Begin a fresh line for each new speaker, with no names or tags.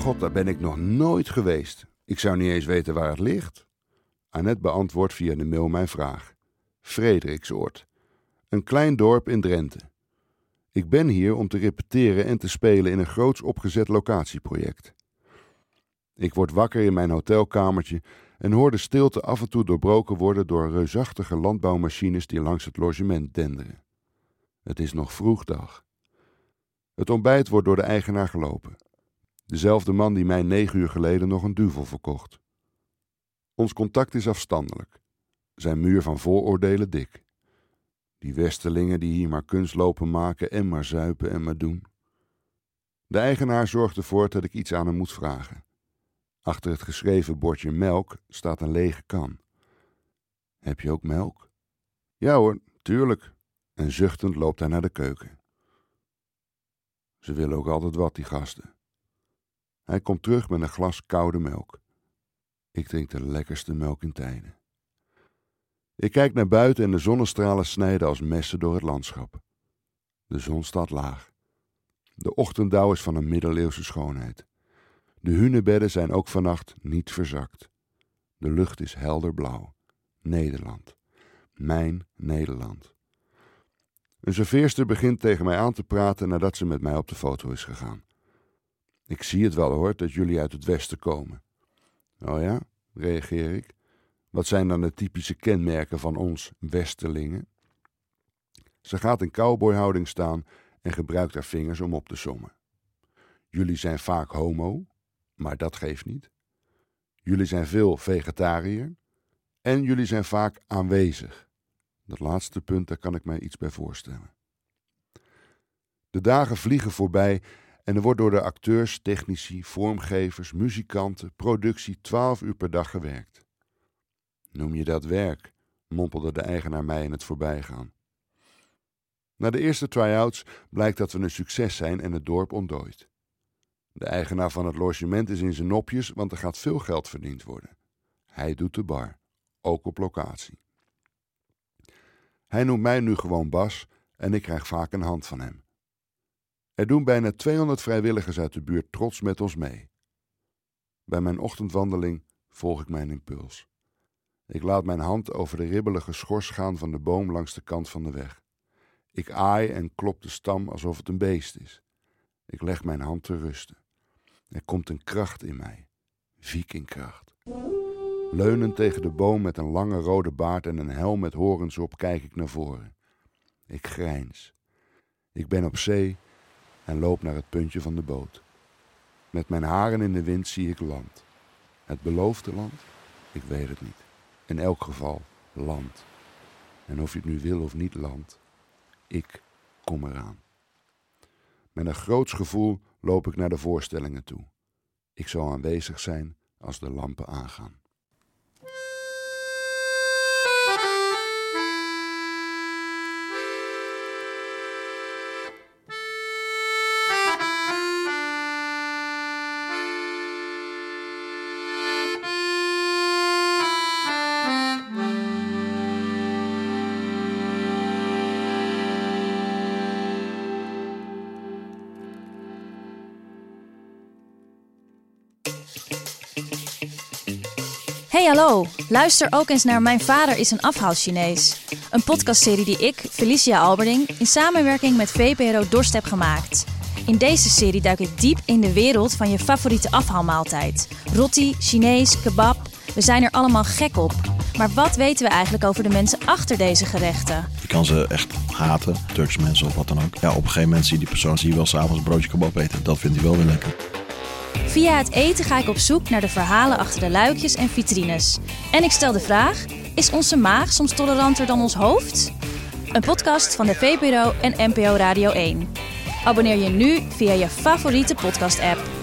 God, daar ben ik nog nooit geweest. Ik zou niet eens weten waar het ligt. Annette beantwoordt via de mail mijn vraag. Frederiksoord. Een klein dorp in Drenthe. Ik ben hier om te repeteren en te spelen in een groots opgezet locatieproject. Ik word wakker in mijn hotelkamertje en hoor de stilte af en toe doorbroken worden door reusachtige landbouwmachines die langs het logement denderen. Het is nog vroegdag. Het ontbijt wordt door de eigenaar gelopen. Dezelfde man die mij negen uur geleden nog een duvel verkocht. Ons contact is afstandelijk. Zijn muur van vooroordelen dik. Die westerlingen die hier maar kunst lopen maken en maar zuipen en maar doen. De eigenaar zorgt ervoor dat ik iets aan hem moet vragen. Achter het geschreven bordje melk staat een lege kan. Heb je ook melk? Ja hoor, tuurlijk. En zuchtend loopt hij naar de keuken. Ze willen ook altijd wat, die gasten. Hij komt terug met een glas koude melk. Ik drink de lekkerste melk in tijden. Ik kijk naar buiten en de zonnestralen snijden als messen door het landschap. De zon staat laag. De ochtenddauw is van een middeleeuwse schoonheid. De hunebedden zijn ook vannacht niet verzakt. De lucht is helder blauw. Nederland. Mijn Nederland. Een serveerster begint tegen mij aan te praten nadat ze met mij op de foto is gegaan. Ik zie het wel hoor, dat jullie uit het westen komen. Oh ja, reageer ik. Wat zijn dan de typische kenmerken van ons westerlingen? Ze gaat in cowboyhouding staan en gebruikt haar vingers om op te sommen. Jullie zijn vaak homo, maar dat geeft niet. Jullie zijn veel vegetariër en jullie zijn vaak aanwezig. Dat laatste punt, daar kan ik mij iets bij voorstellen. De dagen vliegen voorbij en er wordt door de acteurs, technici, vormgevers, muzikanten, productie twaalf uur per dag gewerkt. Noem je dat werk? mompelde de eigenaar mij in het voorbijgaan. Na de eerste try-outs blijkt dat we een succes zijn en het dorp ontdooit. De eigenaar van het logement is in zijn nopjes, want er gaat veel geld verdiend worden. Hij doet de bar, ook op locatie. Hij noemt mij nu gewoon Bas en ik krijg vaak een hand van hem. Er doen bijna 200 vrijwilligers uit de buurt trots met ons mee. Bij mijn ochtendwandeling volg ik mijn impuls. Ik laat mijn hand over de ribbelige schors gaan van de boom langs de kant van de weg. Ik aai en klop de stam alsof het een beest is. Ik leg mijn hand te rusten. Er komt een kracht in mij. Vikingkracht. Leunend tegen de boom met een lange rode baard en een helm met horens op, kijk ik naar voren. Ik grijns. Ik ben op zee en loop naar het puntje van de boot. Met mijn haren in de wind zie ik land. Het beloofde land? Ik weet het niet. In elk geval land. En of je het nu wil of niet land, ik kom eraan. Met een groots gevoel loop ik naar de voorstellingen toe. Ik zal aanwezig zijn als de lampen aangaan.
Hey hallo, luister ook eens naar Mijn Vader is een afhaal-Chinees. Een podcastserie die ik, Felicia Alberding, in samenwerking met VPRO Dorst heb gemaakt. In deze serie duik ik diep in de wereld van je favoriete afhaalmaaltijd. Roti, Chinees, kebab, we zijn er allemaal gek op. Maar wat weten we eigenlijk over de mensen achter deze gerechten?
Je kan ze echt haten, Turkse mensen of wat dan ook. Ja, op een gegeven moment zie je die persoon zie je wel s'avonds een broodje kebab eten. Dat vindt hij wel weer lekker.
Via het eten ga ik op zoek naar de verhalen achter de luikjes en vitrines. En ik stel de vraag: is onze maag soms toleranter dan ons hoofd? Een podcast van de VPRO en NPO Radio 1. Abonneer je nu via je favoriete podcast-app.